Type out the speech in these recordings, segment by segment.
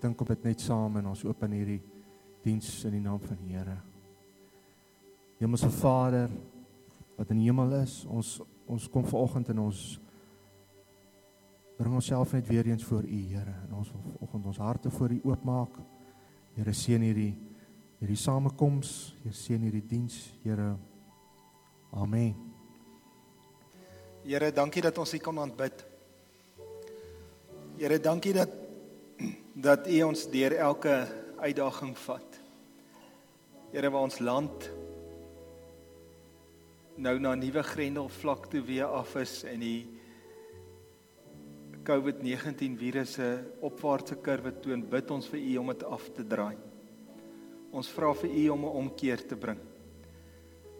Dink op dit net saam en ons open hierdie diens in die naam van die Here. Hemelse Vader wat in die hemel is, ons ons kom vanoggend en ons bring onsself net weer eens voor U, Here. En ons wil vanoggend ons harte voor U oopmaak. Here seën hierdie hierdie samekoms, Here seën hierdie diens, Here. Amen. Here, dankie dat ons U kan aanbid. Here, dankie dat dat U ons deur elke uitdaging vat. Here, waar ons land nou na nuwe grendelvlak toe weer af is en die COVID-19 virusse opwaartse kurwe toon, bid ons vir U om dit af te draai. Ons vra vir U om 'n omkeer te bring.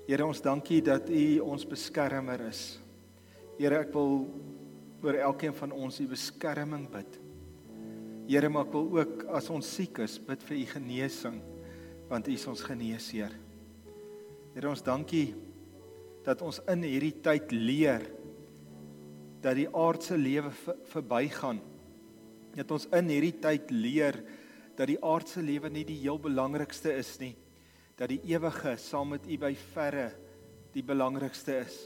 Here, ons dankie dat U ons beskermer is. Here, ek wil oor elkeen van ons U beskerming bid. Here, maar ek wil ook as ons siek is, bid vir u genesing want u is ons geneesheer. Here, ons dankie dat ons in hierdie tyd leer dat die aardse lewe verbygaan. Dat ons in hierdie tyd leer dat die aardse lewe nie die heel belangrikste is nie. Dat die ewige saam met u by verre die belangrikste is.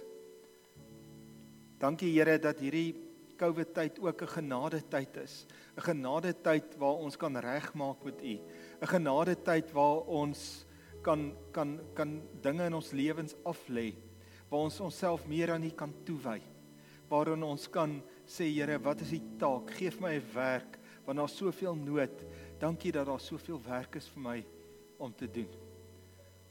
Dankie Here dat hierdie COVID tyd ook 'n genade tyd is. 'n Genade tyd waar ons kan regmaak met U. 'n Genade tyd waar ons kan kan kan dinge in ons lewens af lê. Waar ons onsself meer aan U kan toewy. Waarin ons kan sê Here, wat is die taak? Geef my 'n werk want daar's soveel nood. Dankie dat daar soveel werk is vir my om te doen.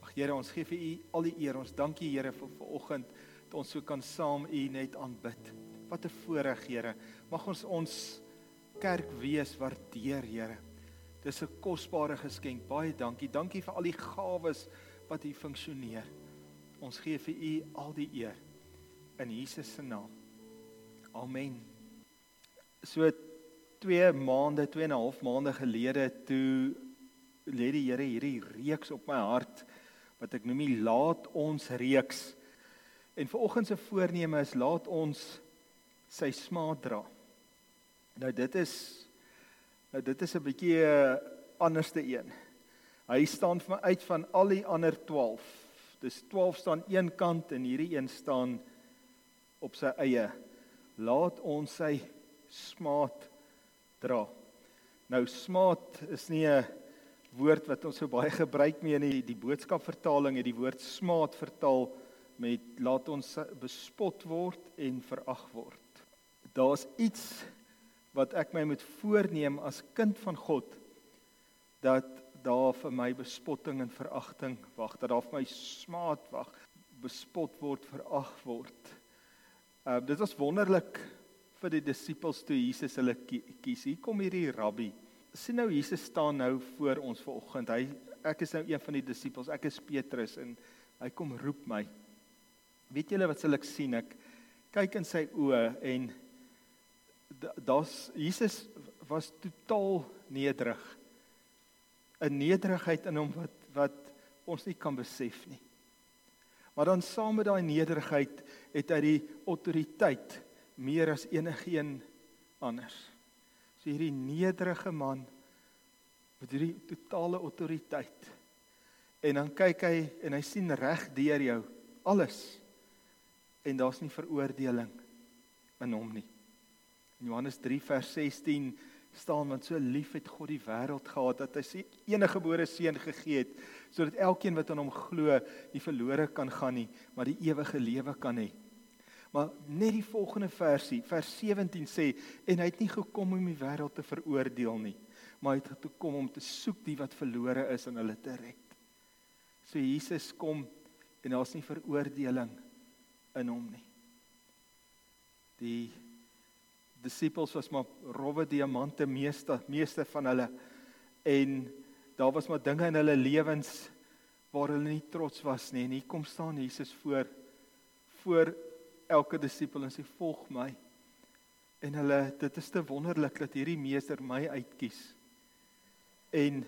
Ag Here, ons gee vir U al die eer. Ons dankie Here vir vanoggend dat ons so kan saam U net aanbid. Wat 'n voorreg, Here. Mag ons ons kerk wees waardeer, Here. Dis 'n kosbare geskenk. Baie dankie. Dankie vir al die gawes wat hier funksioneer. Ons gee vir U al die eer in Jesus se naam. Amen. So 2 maande, 2 en 'n half maande gelede toe lê die Here hierdie reeks op my hart wat ek noem die laat ons reeks. En vanoggend se voorneme is laat ons sy smaak dra. Nou dit is nou dit is 'n bietjie 'n uh, anderste een. Hy staan vir my uit van al die ander 12. Dis 12 staan een kant en hierdie een staan op sy eie. Laat ons sy smaak dra. Nou smaak is nie 'n woord wat ons so baie gebruik nie in die, die boodskap vertaling het die woord smaak vertaal met laat ons bespot word en verag word daar's iets wat ek my moet voorneem as kind van God dat daar vir my bespotting en veragting wag, dat daar vir my smaad wag, bespot word, verag word. Uh dit was wonderlik vir die disippels toe Jesus hulle kies. Hier kom hierdie rabbi. Sien nou Jesus staan nou voor ons vanoggend. Hy ek is nou een van die disippels. Ek is Petrus en hy kom roep my. Weet julle wat sal ek sien? Ek kyk in sy oë en daar's Jesus was totaal nederig. 'n Nederigheid in hom wat wat ons nie kan besef nie. Maar dan saam met daai nederigheid het hy die autoriteit meer as enigeen anders. So hierdie nederige man met hierdie totale autoriteit. En dan kyk hy en hy sien reg deur jou alles. En daar's nie veroordeling in hom nie. In Johannes 3 vers 16 staan want so lief het God die wêreld gehad dat hy sy enige gebore seun gegee het sodat elkeen wat aan hom glo nie verlore kan gaan nie, maar die ewige lewe kan hê. Maar net die volgende versie, vers 17 sê en hy het nie gekom om die wêreld te veroordeel nie, maar hy het gekom om te soek die wat verlore is en hulle te red. So Jesus kom en daar's nie veroordeling in hom nie. Die disippels was maar rowwe diamante meeste meeste van hulle. En daar was maar dinge in hulle lewens waar hulle nie trots was nie. En hier kom staan Jesus voor voor elke disipel en sê volg my. En hulle dit is te wonderlik dat hierdie meester my uitkies. En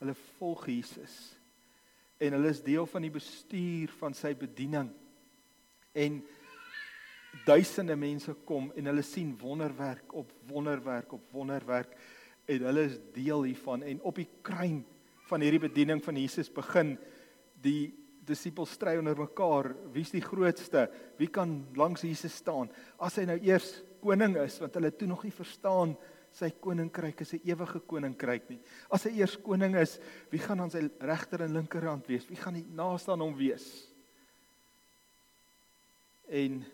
hulle volg Jesus. En hulle is deel van die bestuur van sy bediening. En duisende mense kom en hulle sien wonderwerk op wonderwerk op wonderwerk en hulle is deel hiervan. En op die kruin van hierdie bediening van Jesus begin die disippels stry onder mekaar. Wie's die grootste? Wie kan langs Jesus staan? As hy nou eers koning is want hulle toe nog nie verstaan sy koninkryk is 'n ewige koninkryk nie. As hy eers koning is wie gaan aan sy regter en linkerhand wees? Wie gaan naaste aan hom wees? En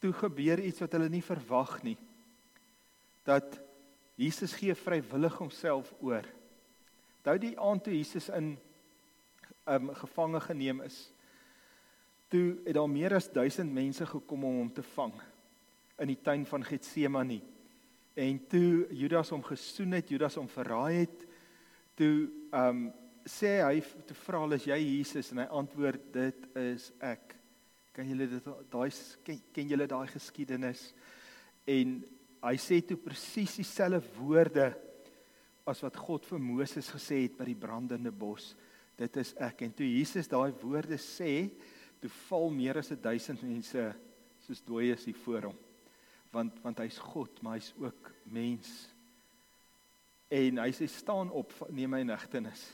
toe gebeur iets wat hulle nie verwag nie dat Jesus gee vrywillig homself oor. Onthou die aand toe Jesus in um gevange geneem is. Toe het daar meer as 1000 mense gekom om hom te vang in die tuin van Getsemane. En toe Judas hom gesoen het, Judas hom verraai het, toe um sê hy te vra al is jy Jesus en hy antwoord dit is ek. Kan julle dit daai ken, ken julle daai geskiedenis? En hy sê toe presies dieselfde woorde as wat God vir Moses gesê het by die brandende bos. Dit is ek en toe Jesus daai woorde sê, toe val meer as 1000 mense soos dooies hier voor hom. Want want hy's God, maar hy's ook mens. En hy sê staan op, neem my nagtenis.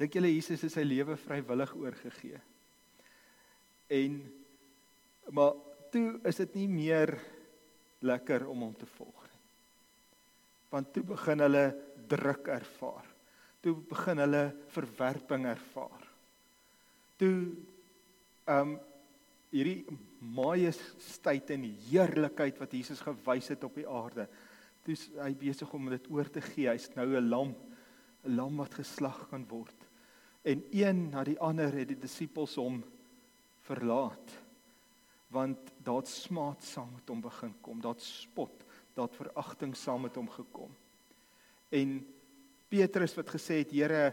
Dink julle Jesus het sy lewe vrywillig oorgegee? En maar toe is dit nie meer lekker om hom te volg nie. Want toe begin hulle druk ervaar. Toe begin hulle verwerping ervaar. Toe ehm um, hierdie majesteit en heerlikheid wat Jesus gewys het op die aarde, toe hy besig om dit oor te gee. Hy's nou 'n lam, 'n lam wat geslag kan word. En een na die ander het die disippels hom verlaat want daar smaat saam met hom begin kom, daar spot, daar veragting saam met hom gekom. En Petrus wat gesê het, Here,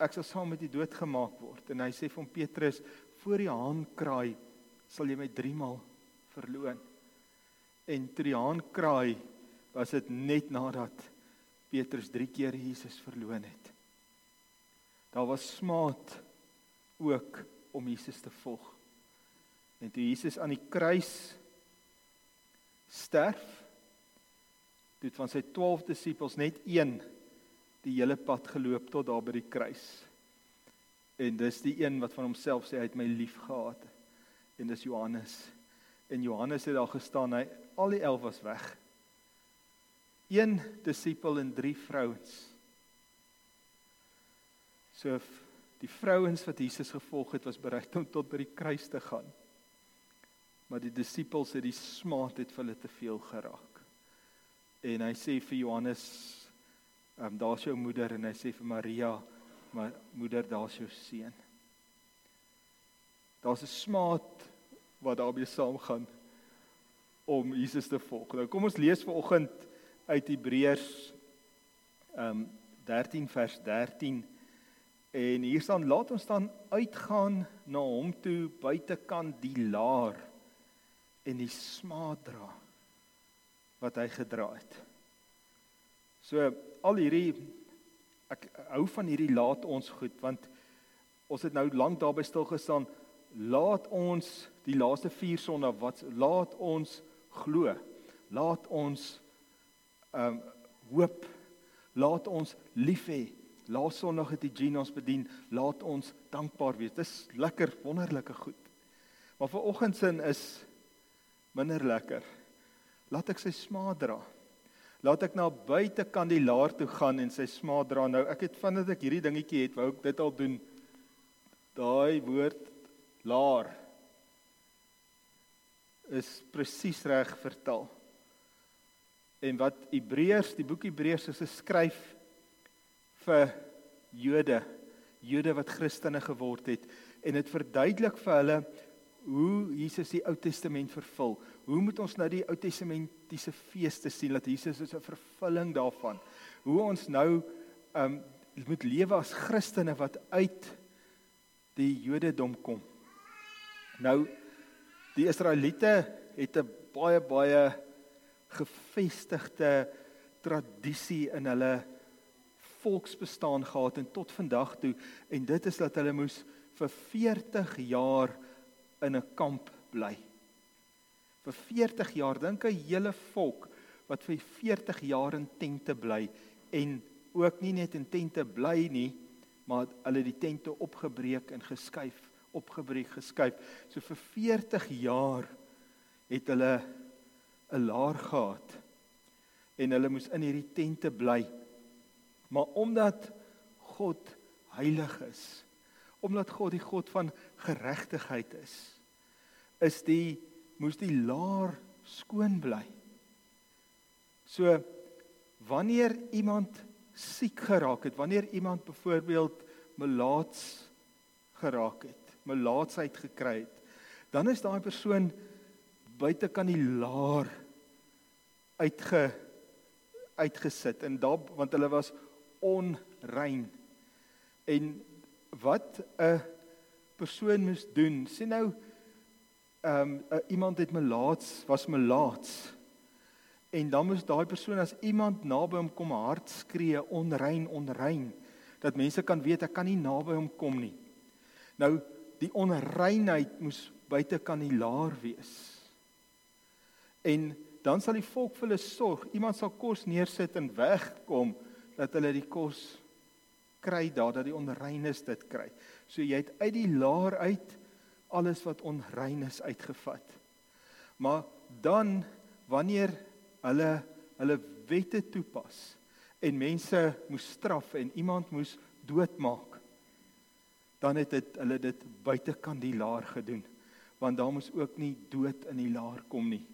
ek sal saam met U doodgemaak word en hy sê vir hom Petrus, voor die haan kraai, sal jy my 3 maal verloon. En toe die haan kraai, was dit net nadat Petrus 3 keer Jesus verloon het. Daar was smaat ook om Jesus te volg. En toe Jesus aan die kruis sterf, het van sy 12 disippels net een die hele pad geloop tot daar by die kruis. En dis die een wat van homself sê hy het my liefgehad. En dis Johannes. En Johannes het daar gestaan, hy al die 11 was weg. Een disipel en drie vrouens. So die vrouens wat Jesus gevolg het was bereid om tot by die kruis te gaan maar die disippels het die smaad het vir hulle te veel geraak. En hy sê vir Johannes, ehm um, daar's jou moeder en hy sê vir Maria, maar moeder, daar's jou seun. Daar's 'n smaad wat daarmee saamgaan om Jesus te volg. Nou kom ons lees vanoggend uit Hebreërs ehm um, 13 vers 13 en hier staan laat ons dan uitgaan na hom toe buitekant die laar en die smaad dra wat hy gedra het. So al hierdie ek hou van hierdie laat ons goed want ons het nou lank daarby stil gestaan. Laat ons die laaste 4 sonnae wat laat ons glo. Laat ons ehm um, hoop. Laat ons lief hê. Laat sonnae het die Jean ons bedien. Laat ons dankbaar wees. Dis lekker wonderlike goed. Maar vir oggendsin is minder lekker. Laat ek sy smaak dra. Laat ek na buite kandilaar toe gaan en sy smaak dra. Nou ek het vandat ek hierdie dingetjie het, wou ek dit al doen. Daai woord laar is presies reg vertaal. En wat Hebreërs, die boek Hebreërs is geskryf vir Jode, Jode wat Christene geword het en dit verduidelik vir hulle hoe Jesus die Ou Testament vervul. Hoe moet ons nou die Ou Testamentiese feeste sien dat Jesus is 'n vervulling daarvan? Hoe ons nou um moet lewe as Christene wat uit die Jodendom kom. Nou die Israeliete het 'n baie baie gevestigde tradisie in hulle volksbestaan gehad en tot vandag toe en dit is dat hulle moes vir 40 jaar in 'n kamp bly. Vir 40 jaar dink 'n hele volk wat vir 40 jaar in tente bly en ook nie net in tente bly nie, maar hulle die tente opgebreek en geskuif, opgebreek geskuif. So vir 40 jaar het hulle 'n laar gehad en hulle moes in hierdie tente bly. Maar omdat God heilig is, omdat God die God van geregtigheid is, is die moes die laar skoon bly. So wanneer iemand siek geraak het, wanneer iemand byvoorbeeld melaats geraak het, melaatsheid gekry het, dan is daai persoon buite kan die laar uitge uitgesit en daar want hulle was onrein. En wat 'n persoon moes doen, sien nou ehm um, iemand het melaats was melaats en dan moes daai persoon as iemand naby hom kom hard skree onrein onrein dat mense kan weet ek kan nie naby hom kom nie. Nou die onreinheid moes buite kan die laar wees. En dan sal die volk vir hulle sorg. Iemand sal kos neersit en wegkom dat hulle die kos kry daar dat die onreines dit kry so jy het uit die laar uit alles wat onrein is uitgevat. Maar dan wanneer hulle hulle wette toepas en mense moes straf en iemand moes doodmaak, dan het dit hulle dit buite kan die laar gedoen want daar moes ook nie dood in die laar kom nie.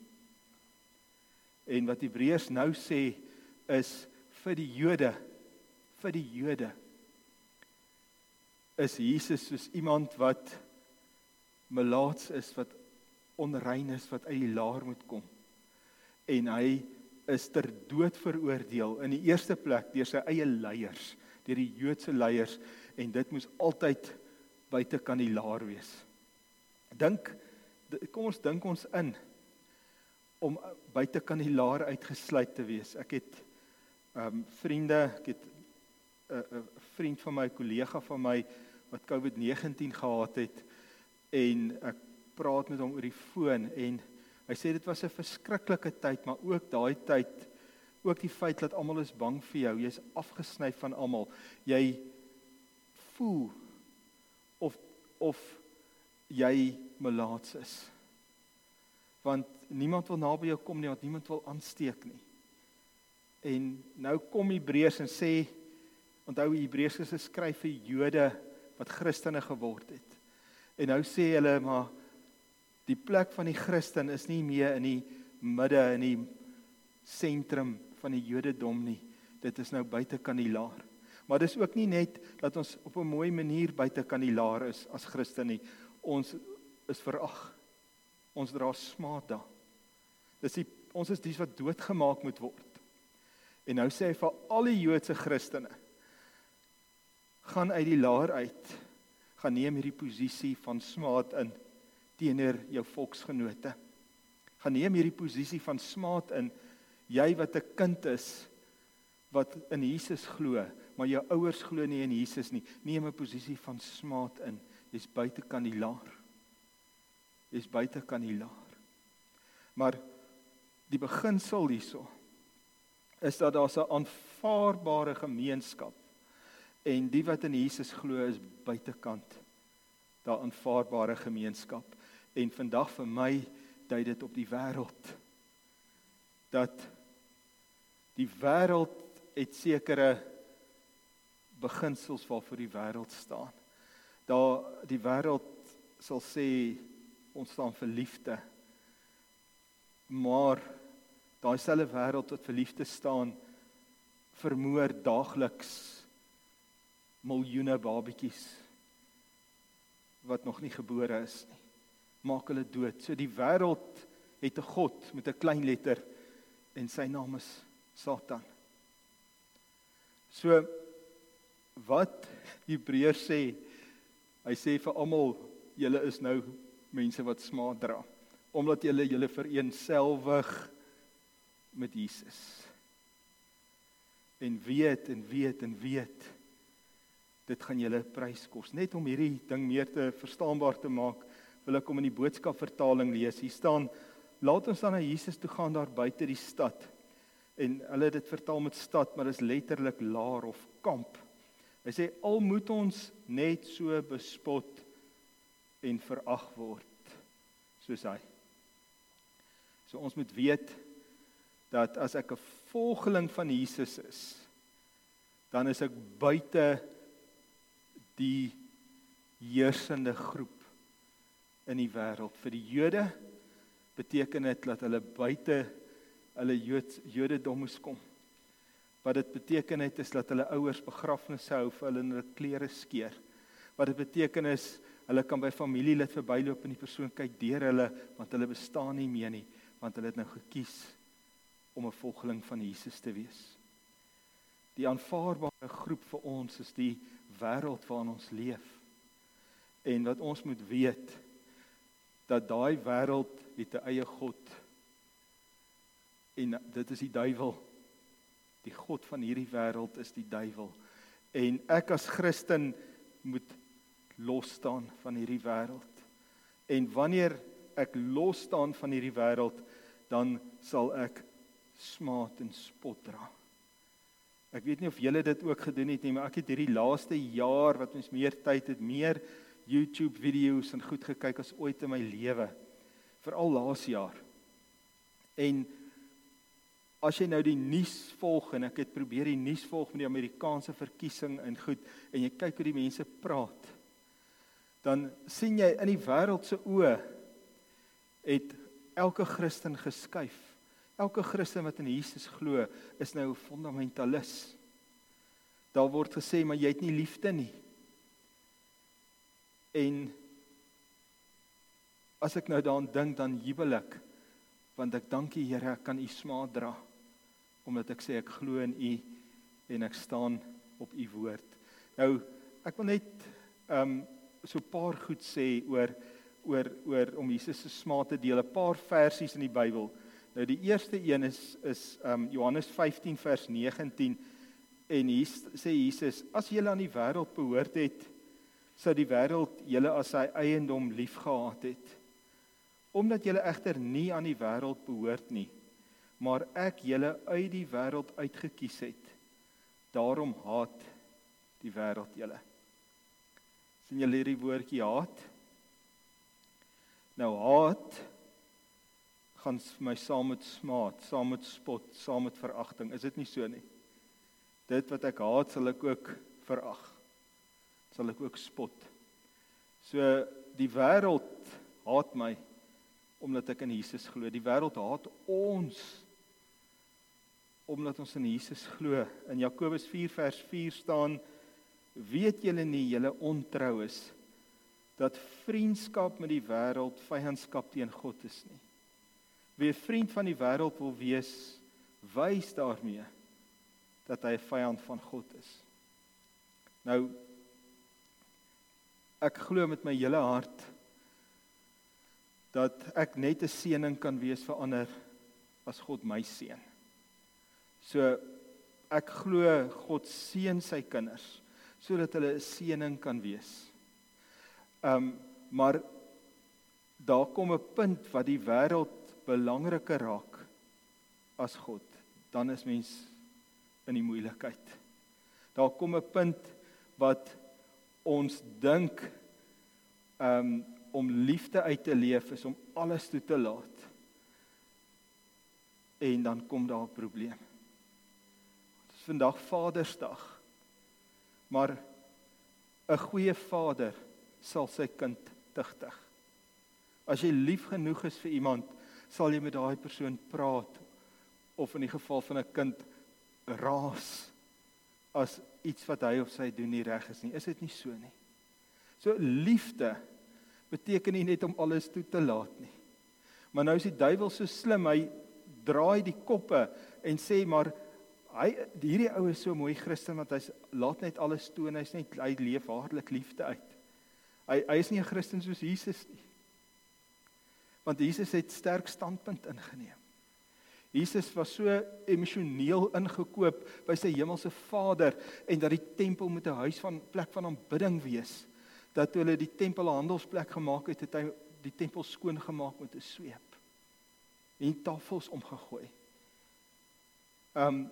En wat Hebreërs nou sê is vir die Jode vir die Jode is Jesus soos iemand wat melaats is wat onrein is wat uit die laar moet kom. En hy is ter dood veroordeel in die eerste plek deur sy eie leiers, deur die Joodse leiers en dit moes altyd buite kan die laar wees. Dink kom ons dink ons in om buite kan die laar uitgesluit te wees. Ek het ehm um, vriende, ek het 'n uh, 'n uh, vriend van my kollega van my wat COVID-19 gehad het en ek praat met hom oor die foon en hy sê dit was 'n verskriklike tyd maar ook daai tyd ook die feit dat almal is bang vir jou. Jy's afgesny van almal. Jy voel of of jy melaats is. Want niemand wil naby jou kom nie want niemand wil aansteek nie. En nou kom Hebreërs en sê onthou Hebreërs is geskryf vir Jode wat Christene geword het En nou sê hulle maar die plek van die Christen is nie meer in die midde in die sentrum van die Jodendom nie. Dit is nou buite kan die laar. Maar dis ook nie net dat ons op 'n mooi manier buite kan die laar is as Christen nie. Ons is verag. Ons dra smaad daar. Dis die ons is dies wat doodgemaak moet word. En nou sê hy vir al die Joodse Christene gaan uit die laar uit gaan neem hierdie posisie van smaad in teenoor jou volksgenote. Gaan neem hierdie posisie van smaad in jy wat 'n kind is wat in Jesus glo, maar jou ouers glo nie in Jesus nie. Neem 'n posisie van smaad in. Jy's buite kan die laar. Jy's buite kan die laar. Maar die beginsel hierso is dat daar 'n aanvaarbare gemeenskap en die wat in Jesus glo is buitekant daar aanvaarbare gemeenskap en vandag vir my dui dit op die wêreld dat die wêreld het sekere beginsels waarvoor die wêreld staan. Daar die wêreld sal sê ons staan vir liefde. Maar daai selfde wêreld wat vir liefde staan vermoor daagliks miljoene babetjies wat nog nie gebore is nie. Maak hulle dood. So die wêreld het 'n god met 'n klein letter en sy naam is Satan. So wat Hebreërs sê, hy sê vir almal julle is nou mense wat smaad dra omdat julle julle vereensgewig met Jesus. En weet en weet en weet dit gaan julle prys kos. Net om hierdie ding meer te verstaanbaar te maak, wil ek om in die boodskap vertaling lees. Hier staan: Laat ons dan na Jesus toe gaan daar buite die stad en hulle het dit vertaal met stad, maar dit is letterlik laar of kamp. Hy sê al moet ons net so bespot en verag word soos hy. So ons moet weet dat as ek 'n volgeling van Jesus is, dan is ek buite die heersende groep in die wêreld. Vir die Jode beteken dit dat hulle buite hulle Jood Jodendom moes kom. Wat dit beteken het is dat hulle ouers begrafnisse hou vir hulle hulle klere skeer. Wat dit beteken is hulle kan by familielid verbyloop en die persoon kyk deur hulle want hulle bestaan nie meer nie want hulle het nou gekies om 'n volgeling van Jesus te wees. Die aanvaarbare groep vir ons is die wêreld waarin ons leef. En wat ons moet weet dat daai wêreld het 'n eie god. En dit is die duiwel. Die god van hierdie wêreld is die duiwel. En ek as Christen moet los staan van hierdie wêreld. En wanneer ek los staan van hierdie wêreld, dan sal ek smaat en spot dra. Ek weet nie of julle dit ook gedoen het nie, maar ek het hierdie laaste jaar wat ons meer tyd het, meer YouTube video's en goed gekyk as ooit in my lewe. Veral laas jaar. En as jy nou die nuus volg en ek het probeer die nuus volg met die Amerikaanse verkiesing en goed en jy kyk hoe die mense praat, dan sien jy in die wêreld se oë het elke Christen geskuif. Elke Christen wat in Jesus glo, is nou 'n fundamentalis. Daar word gesê maar jy het nie liefde nie. En as ek nou daaraan dink dan jubel ek want ek dank die Here ek kan u smaak dra omdat ek sê ek glo in u en ek staan op u woord. Nou ek wil net ehm um, so 'n paar goed sê oor oor oor om Jesus se smaak te deel. 'n Paar versies in die Bybel. Nou die eerste een is is um, Johannes 15 vers 19 en hier sê Jesus as julle aan die wêreld behoort het sou die wêreld julle as sy eiendom liefgehad het. Omdat julle egter nie aan die wêreld behoort nie, maar ek julle uit die wêreld uitgekies het, daarom haat die wêreld julle. sien julle hierdie woordjie haat? Nou haat gaan my saam met smaad, saam met spot, saam met veragting. Is dit nie so nie? Dit wat ek haat, sal ek ook verag sal ek ook spot. So die wêreld haat my omdat ek in Jesus glo. Die wêreld haat ons omdat ons in Jesus glo. In Jakobus 4 vers 4 staan: "Weet julle nie julle ontrou is dat vriendskap met die wêreld vyandskap teen God is nie? Wie 'n vriend van die wêreld wil wees, wys daarmee dat hy 'n vyand van God is." Nou ek glo met my hele hart dat ek net 'n seëning kan wees vir ander as God my seën. So ek glo God seën sy kinders sodat hulle 'n seëning kan wees. Um maar daar kom 'n punt wat die wêreld belangriker raak as God, dan is mens in die moeilikheid. Daar kom 'n punt wat ons dink um om liefde uit te leef is om alles toe te laat. En dan kom daar 'n probleem. Dit is vandag Vadersdag. Maar 'n goeie vader sal sy kind tugtig. As jy lief genoeg is vir iemand, sal jy met daai persoon praat of in die geval van 'n kind raas as iets wat hy of sy doen nie reg is nie. Is dit nie so nie? So liefde beteken nie net om alles toe te laat nie. Maar nou is die duiwel so slim, hy draai die koppe en sê maar hy hierdie ou is so mooi Christen want hy laat net alles toe en hy's net hy leef hartlik liefde uit. Hy hy is nie 'n Christen soos Jesus nie. Want Jesus het sterk standpunt ingeneem. Jesus was so emosioneel ingekoop by sy hemelse Vader en dat die tempel moet 'n huis van plek van aanbidding wees. Dat toe hulle die tempel 'n handelsplek gemaak het, het hy die tempel skoon gemaak met 'n sweep. En tafels omgegooi. Um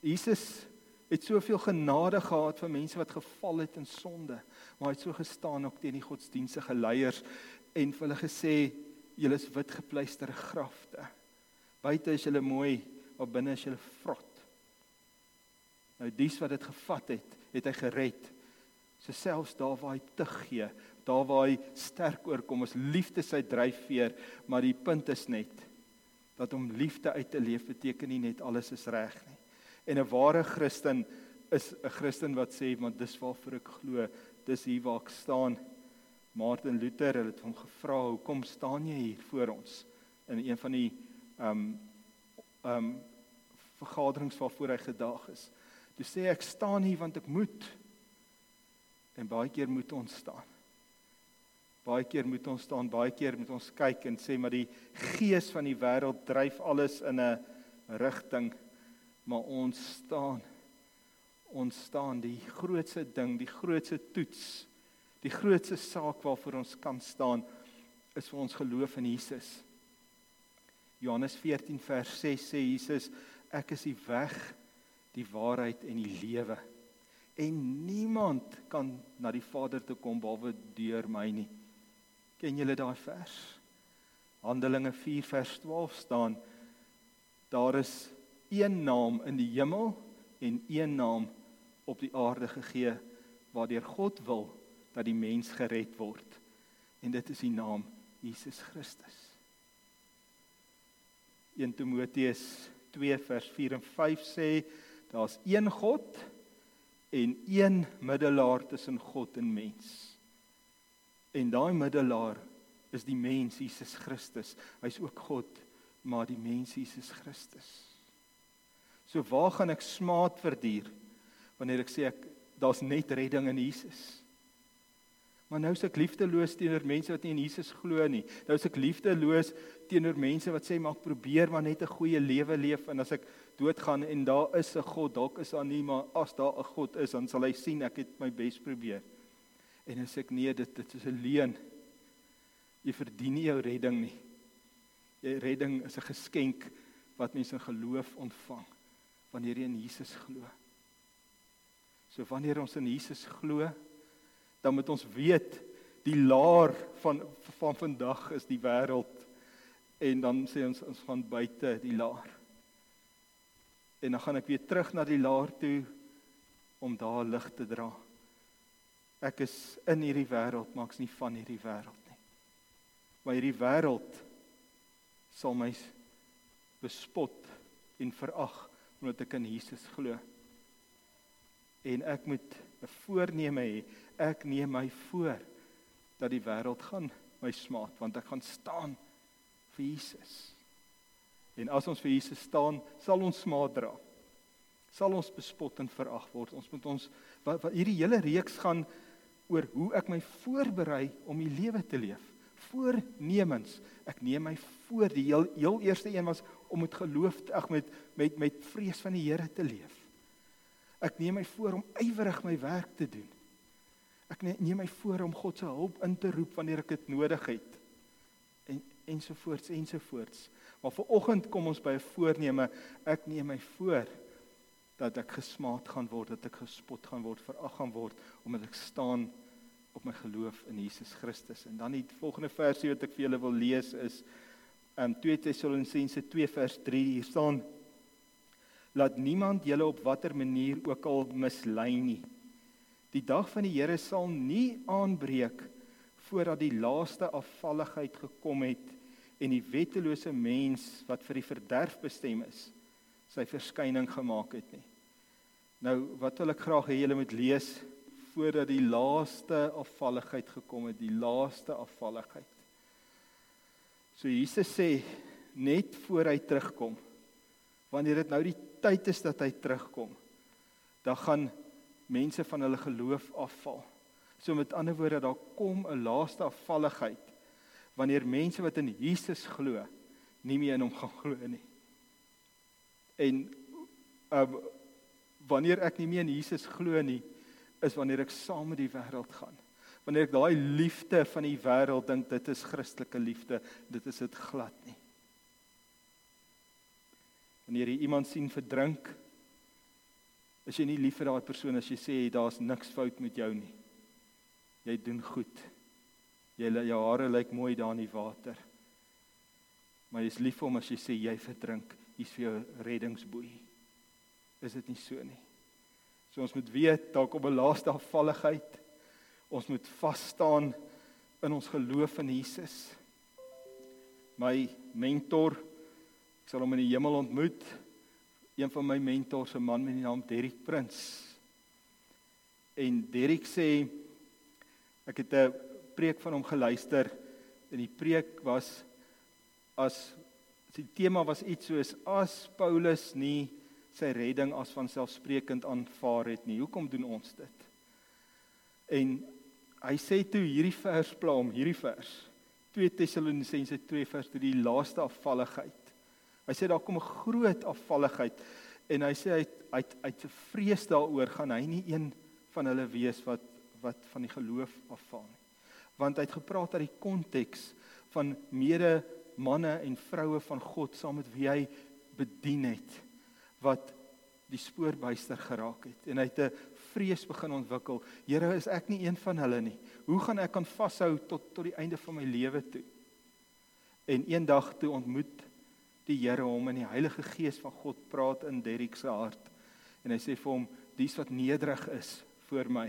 Jesus het soveel genade gehad vir mense wat geval het in sonde, maar hy het so gestaan ook teen die godsdienstige leiers en vir hulle gesê julle is wit gepleisterde grafte. Buite is julle mooi, maar binne is julle vrot. Nou dies wat dit gevat het, het hy gered. So selfs daar waar hy te gee, daar waar hy sterk oorkom, is liefde sy dryfveer, maar die punt is net dat om liefde uit te leef beteken nie net alles is reg nie. En 'n ware Christen is 'n Christen wat sê want dis waarvoor ek glo, dis hier waar ek staan. Martin Luther het hom gevra, "Hoekom staan jy hier voor ons?" in een van die ehm um, ehm um, vergaderings waarvoor hy gedag is. Toe sê ek staan hier want ek moet. En baie keer moet ons staan. Baie keer moet ons staan, baie keer moet ons kyk en sê maar die gees van die wêreld dryf alles in 'n rigting maar ons staan ons staan die grootste ding, die grootste toets, die grootste saak waarvoor ons kan staan is vir ons geloof in Jesus. Johannes 14 vers 6 sê Jesus, ek is die weg, die waarheid en die lewe. En niemand kan na die Vader toe kom behalwe deur my nie. Ken julle daai vers? Handelinge 4 vers 12 staan daar is een naam in die hemel en een naam op die aarde gegee waardeur God wil dat die mens gered word. En dit is die naam Jesus Christus. 1 Timoteus 2 vers 4 en 5 sê daar's een God en een middelaar tussen God en mens. En daai middelaar is die mens Jesus Christus. Hy's ook God, maar die mens Jesus Christus. So waar gaan ek smaad verduur wanneer ek sê ek daar's net redding in Jesus? Maar nou is ek liefdeloos teenoor mense wat nie in Jesus glo nie. Nou is ek liefdeloos teenoor mense wat sê maar ek probeer maar net 'n goeie lewe leef en as ek doodgaan en daar is 'n God, dalk is daar nie, maar as daar 'n God is, dan sal hy sien ek het my bes probeer. En as ek nee, dit dit is 'n leuen. Jy verdien nie jou redding nie. Jou redding is 'n geskenk wat mense in geloof ontvang wanneer jy in Jesus glo. So wanneer ons in Jesus glo, dan moet ons weet die laar van van vandag is die wêreld en dan sê ons ons gaan buite die laar. En dan gaan ek weer terug na die laar toe om daar lig te dra. Ek is in hierdie wêreld, maar ek's nie van hierdie wêreld nie. Maar hierdie wêreld sal my bespot en verag omdat ek in Jesus glo. En ek moet 'n voorneme hê. Ek neem my voor dat die wêreld gaan my smaak want ek gaan staan vir Jesus. En as ons vir Jesus staan, sal ons smaak dra. Sal ons bespot en verag word. Ons moet ons wat, wat hierdie hele reeks gaan oor hoe ek my voorberei om die lewe te leef. Voornemens. Ek neem my voor. Die heel, heel eerste een was om met geloof ag met met met vrees van die Here te leef. Ek neem my voor om ywerig my werk te doen. Ek neem my voor om God se hulp in te roep wanneer ek dit nodig het. En ensovoorts ensovoorts. Maar vir oggend kom ons by 'n voorneme. Ek neem my voor dat ek gesmaak gaan word, dat ek gespot gaan word, verag gaan word omdat ek staan op my geloof in Jesus Christus. En dan die volgende versie wat ek vir julle wil lees is um 2 Tessalonisense 2 vers 3 hier staan laat niemand julle op watter manier ook al mislei nie. Die dag van die Here sal nie aanbreek voordat die laaste afvalligheid gekom het en die wettelose mens wat vir die verderf bestem is sy verskyning gemaak het nie. Nou wat wil ek graag hê julle moet lees voordat die laaste afvalligheid gekom het, die laaste afvalligheid. So Jesus sê net voor hy terugkom, wanneer dit nou die tyd is dat hy terugkom, dan gaan mense van hulle geloof afval. So met ander woorde, daar kom 'n laaste afvalligheid wanneer mense wat in Jesus glo, nie meer in hom gaan glo nie. En uh, wanneer ek nie meer in Jesus glo nie, is wanneer ek saam met die wêreld gaan wanneer ek daai liefde van die wêreld dink dit is Christelike liefde, dit is dit glad nie. Wanneer jy iemand sien verdrink, is jy nie lief vir daai persoon as jy sê daar's niks fout met jou nie. Jy doen goed. Jy jou hare lyk mooi daar in die water. Maar jy's lief vir hom as jy sê jy verdrink, hier's vir jou reddingsboei. Is dit nie so nie? So ons moet weet dalk op 'n laaste afvalligheid ons moet vas staan in ons geloof in Jesus. My mentor, ek sal hom in die hemel ontmoet, een van my mentors, 'n man met die naam Derrick Prins. En Derrick sê ek het 'n preek van hom geluister en die preek was as die tema was iets soos as Paulus nie sy redding as vanselfsprekend aanvaar het nie. Hoekom doen ons dit? En hy sê toe hierdie vers plaam, hierdie vers 2 Tessalonisense 2 vers 3 die laaste afvalligheid. Hy sê daar kom 'n groot afvalligheid en hy sê hy hy uit se vrees daaroor gaan hy nie een van hulle wees wat wat van die geloof afval nie. Want hy het gepraat uit die konteks van mede manne en vroue van God saam met wie hy bedien het wat die spoorbuister geraak het en hy het 'n vrees begin ontwikkel. Here, is ek nie een van hulle nie? Hoe gaan ek kan vashou tot tot die einde van my lewe toe? En eendag toe ontmoet die Here hom in die Heilige Gees van God praat in Derrick se hart. En hy sê vir hom: "Dies wat nederig is voor my,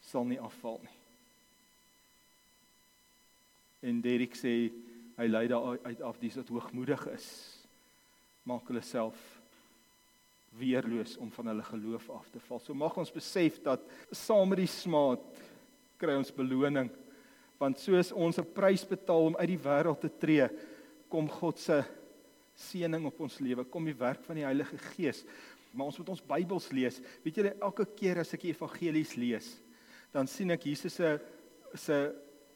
sal nie afval nie." En Derrick sê hy lei daar uit af dies wat hoogmoedig is, maak hulle self weerloos om van hulle geloof af te val. So mag ons besef dat saam met die smaad kry ons beloning. Want soos ons 'n prys betaal om uit die wêreld te tree, kom God se seëning op ons lewe, kom die werk van die Heilige Gees. Maar ons moet ons Bybels lees. Weet julle, elke keer as ek die evangelies lees, dan sien ek Jesus se se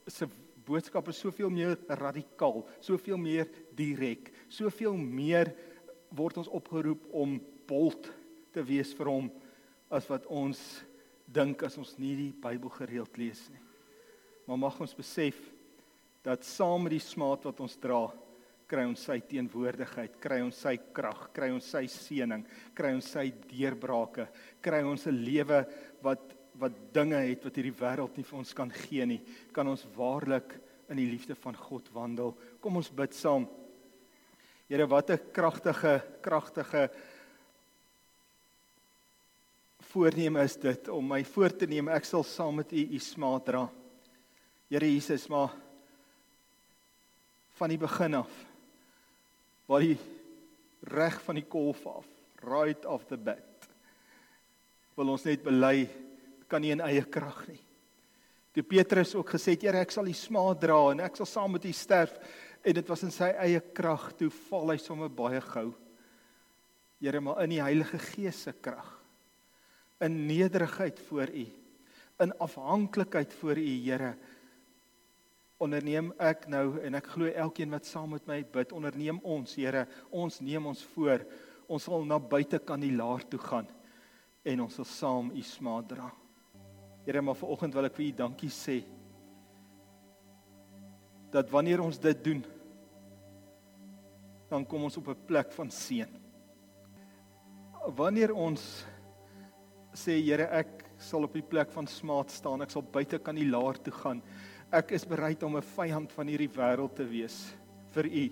se boodskap is soveel meer radikaal, soveel meer direk, soveel meer word ons opgeroep om bold te wees vir hom as wat ons dink as ons nie die Bybel gereeld lees nie. Maar mag ons besef dat saam met die smaad wat ons dra, kry ons sy teenwoordigheid, kry ons sy krag, kry ons sy seëning, kry ons sy deurbrake, kry ons 'n lewe wat wat dinge het wat hierdie wêreld nie vir ons kan gee nie, kan ons waarlik in die liefde van God wandel. Kom ons bid saam. Here, wat 'n kragtige, kragtige voorneme is dit om my voor te neem ek sal saam met u u smaad dra. Here Jesus, maar van die begin af waar die reg van die kolf af, right off the bat. Wil ons net bely kan nie in eie krag nie. Toe Petrus ook gesê het, Here, ek sal u smaad dra en ek sal saam met u sterf en dit was in sy eie krag toe val hy sommer baie gou. Here, maar in die Heilige Gees se krag in nederigheid voor U, in afhanklikheid voor U, Here. Onderneem ek nou en ek glo elkeen wat saam met my bid, onderneem ons, Here, ons neem ons voor. Ons sal na buite kan die laar toe gaan en ons sal saam U smaad dra. Here, maar vanoggend wil ek vir U dankie sê dat wanneer ons dit doen, dan kom ons op 'n plek van seën. Wanneer ons sê Here ek sal op die plek van smaad staan. Ek sal buite kan die laar toe gaan. Ek is bereid om 'n vyand van hierdie wêreld te wees vir U.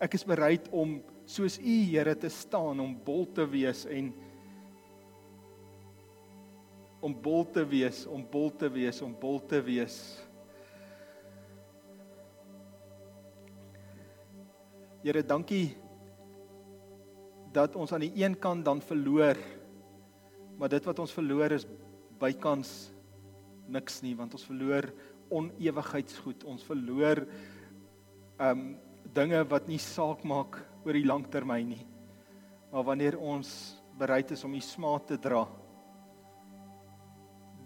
Ek is bereid om soos U Here te staan om bol te wees en om bol te wees, om bol te wees, om bol te wees. Here, dankie dat ons aan die een kant dan verloor Maar dit wat ons verloor is bykans niks nie want ons verloor onewigheidsgoed. Ons verloor um, dinge wat nie saak maak oor die lang termyn nie. Maar wanneer ons bereid is om die smaak te dra,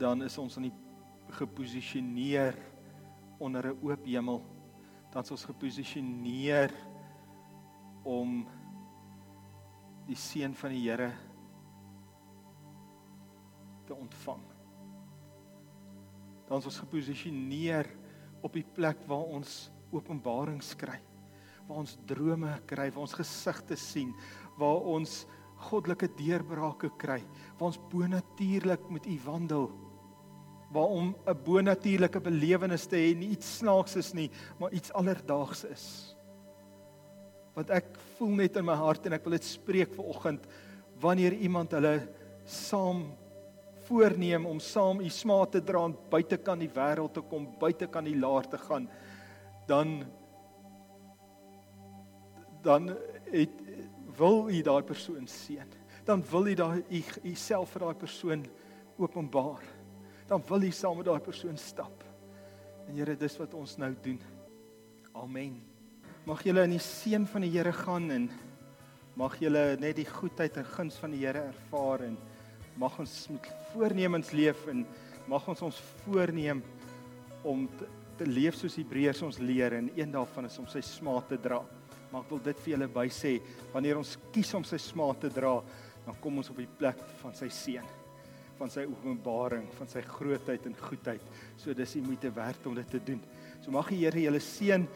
dan is ons aan die geposisioneer onder 'n oop hemel. Dan is ons geposisioneer om die seën van die Here te ontvang. Dan is ons geposisioneer op die plek waar ons openbaring kry. waar ons drome kry, waar ons gesigte sien, waar ons goddelike deurbrake kry, waar ons bonatuurlik met U wandel. Waar om 'n bonatuurlike belewenis te hê, nie iets snaaks is nie, maar iets alledaags is. Wat ek voel net in my hart en ek wil dit spreek vir oggend wanneer iemand hulle saam voorneem om saam u smaak te dra en buite kan die wêreld te kom, buite kan die laar te gaan, dan dan het wil u daai persoon seën. Dan wil u daai u u self vir daai persoon openbaar. Dan wil u saam met daai persoon stap. En Here, dis wat ons nou doen. Amen. Mag julle in die seën van die Here gaan en mag julle net die goedheid en guns van die Here ervaar en mag ons met voornemens leef en mag ons ons voorneem om te, te leef soos Hebreërs ons leer en een daarvan is om sy smaak te dra. Maar ek wil dit vir julle by sê, wanneer ons kies om sy smaak te dra, dan kom ons op die plek van sy seën, van sy openbaring, van sy grootheid en goedheid. So dis die moeite werd om dit te doen. So mag die Here julle seën